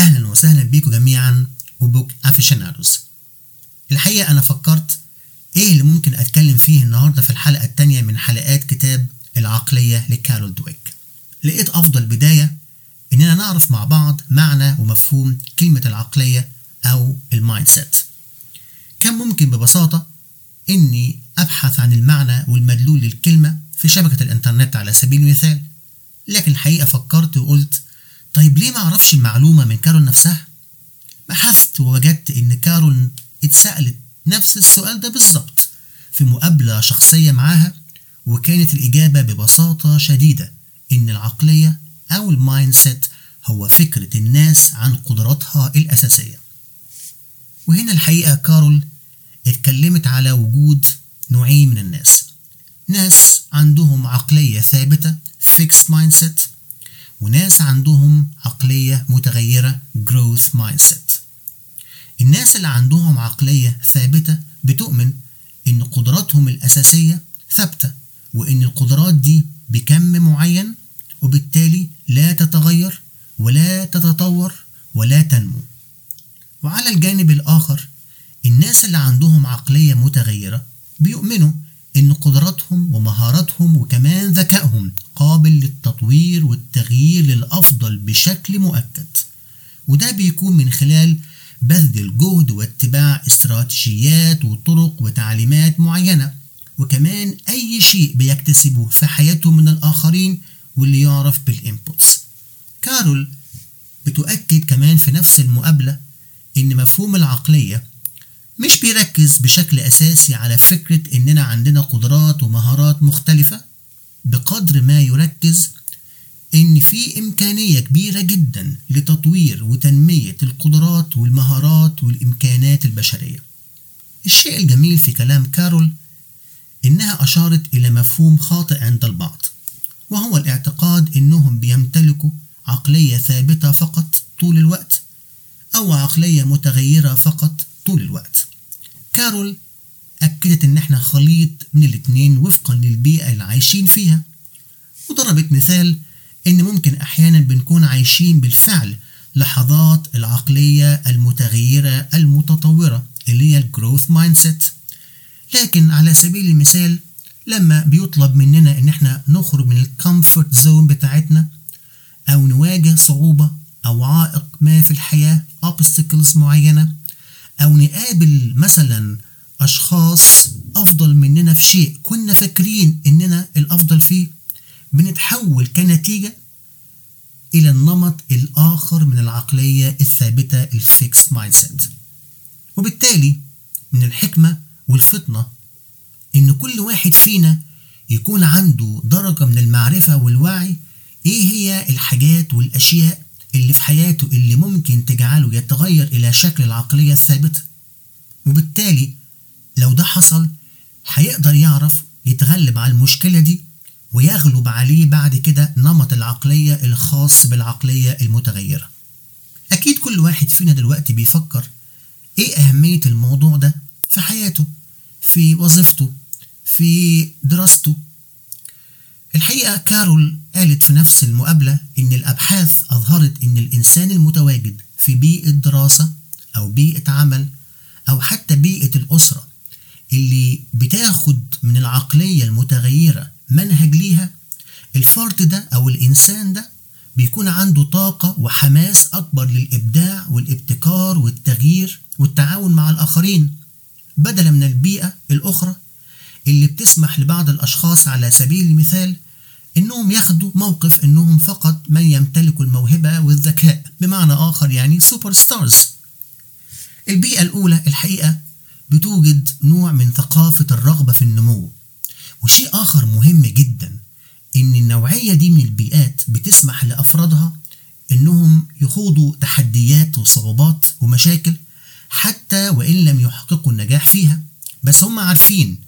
أهلا وسهلا بيكم جميعا و book aficionados الحقيقة أنا فكرت إيه اللي ممكن أتكلم فيه النهاردة في الحلقة التانية من حلقات كتاب العقلية لكارول دويك. لقيت أفضل بداية إننا نعرف مع بعض معنى ومفهوم كلمة العقلية أو ال mindset كان ممكن ببساطة إني أبحث عن المعنى والمدلول للكلمة في شبكة الإنترنت على سبيل المثال لكن الحقيقة فكرت وقلت طيب ليه ما أعرفش المعلومة من كارول نفسها؟ بحثت ووجدت إن كارول اتسألت نفس السؤال ده بالظبط في مقابلة شخصية معاها وكانت الإجابة ببساطة شديدة إن العقلية أو ال mindset هو فكرة الناس عن قدراتها الأساسية وهنا الحقيقة كارول اتكلمت على وجود نوعين من الناس ناس عندهم عقلية ثابتة fixed mindset وناس عندهم عقلية متغيرة growth mindset. الناس اللي عندهم عقلية ثابتة بتؤمن إن قدراتهم الأساسية ثابتة وإن القدرات دي بكم معين وبالتالي لا تتغير ولا تتطور ولا تنمو. وعلى الجانب الآخر الناس اللي عندهم عقلية متغيرة بيؤمنوا إن قدراتهم ومهاراتهم وكمان ذكائهم قابل للتطوير والتغيير للأفضل بشكل مؤكد وده بيكون من خلال بذل الجهد واتباع استراتيجيات وطرق وتعليمات معينة. وكمان أي شيء بيكتسبه في حياته من الآخرين واللي يعرف بالإنبوتس كارول بتؤكد كمان في نفس المقابلة إن مفهوم العقلية مش بيركز بشكل أساسي على فكرة إننا عندنا قدرات ومهارات مختلفة. بقدر ما يركز إن في إمكانية كبيرة جدا لتطوير وتنمية القدرات والمهارات والإمكانات البشرية. الشيء الجميل في كلام كارول إنها أشارت إلى مفهوم خاطئ عند البعض، وهو الاعتقاد إنهم بيمتلكوا عقلية ثابتة فقط طول الوقت، أو عقلية متغيرة فقط طول الوقت. كارول أكدت إن إحنا خليط من الاتنين وفقا للبيئة اللي عايشين فيها، وضربت مثال إن ممكن أحيانا بنكون عايشين بالفعل لحظات العقلية المتغيرة المتطورة اللي هي ال growth mind لكن على سبيل المثال لما بيطلب مننا إن إحنا نخرج من ال comfort zone بتاعتنا أو نواجه صعوبة أو عائق ما في الحياة obstacles معينة أو نقابل مثلا أشخاص أفضل مننا في شيء كنا فاكرين إننا الأفضل فيه بنتحول كنتيجة إلى النمط الآخر من العقلية الثابتة ال fixed mindset وبالتالي من الحكمة والفطنة إن كل واحد فينا يكون عنده درجة من المعرفة والوعي إيه هي الحاجات والأشياء اللي في حياته اللي ممكن تجعله يتغير إلى شكل العقلية الثابتة وبالتالي لو ده حصل هيقدر يعرف يتغلب على المشكلة دي ويغلب عليه بعد كده نمط العقلية الخاص بالعقلية المتغيرة. أكيد كل واحد فينا دلوقتي بيفكر إيه أهمية الموضوع ده في حياته في وظيفته في دراسته. الحقيقة كارول قالت في نفس المقابلة إن الأبحاث أظهرت إن الإنسان المتواجد في بيئة دراسة أو بيئة عمل أو حتى بيئة الأسرة اللي بتاخد من العقلية المتغيرة منهج ليها الفرد ده أو الإنسان ده بيكون عنده طاقة وحماس أكبر للإبداع والابتكار والتغيير والتعاون مع الآخرين بدلا من البيئة الأخرى اللي بتسمح لبعض الأشخاص على سبيل المثال إنهم ياخدوا موقف إنهم فقط من يمتلك الموهبة والذكاء بمعنى آخر يعني superstars البيئة الأولى الحقيقة بتوجد نوع من ثقافة الرغبة في النمو. وشيء آخر مهم جدا إن النوعية دي من البيئات بتسمح لأفرادها إنهم يخوضوا تحديات وصعوبات ومشاكل حتى وإن لم يحققوا النجاح فيها. بس هم عارفين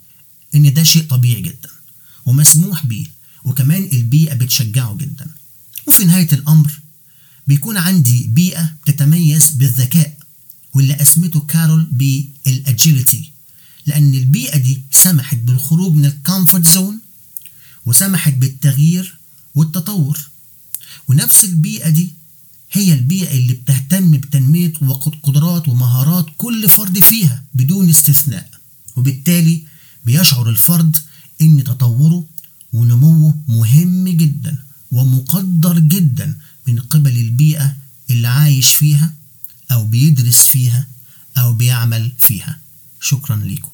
إن ده شيء طبيعي جدا ومسموح بيه وكمان البيئة بتشجعه جدا. وفي نهاية الأمر بيكون عندي بيئة تتميز بالذكاء واللي أسمته كارول بالأجيلتي لأن البيئة دي سمحت بالخروج من ال comfort zone وسمحت بالتغيير والتطور. ونفس البيئة دي هي البيئة اللي بتهتم بتنمية قدرات ومهارات كل فرد فيها بدون استثناء. وبالتالي بيشعر الفرد إن تطوره ونموه مهم جدا ومقدر جدا من قبل البيئة اللي عايش فيها أو بيدرس فيها أو بيعمل فيها. شكرا لكم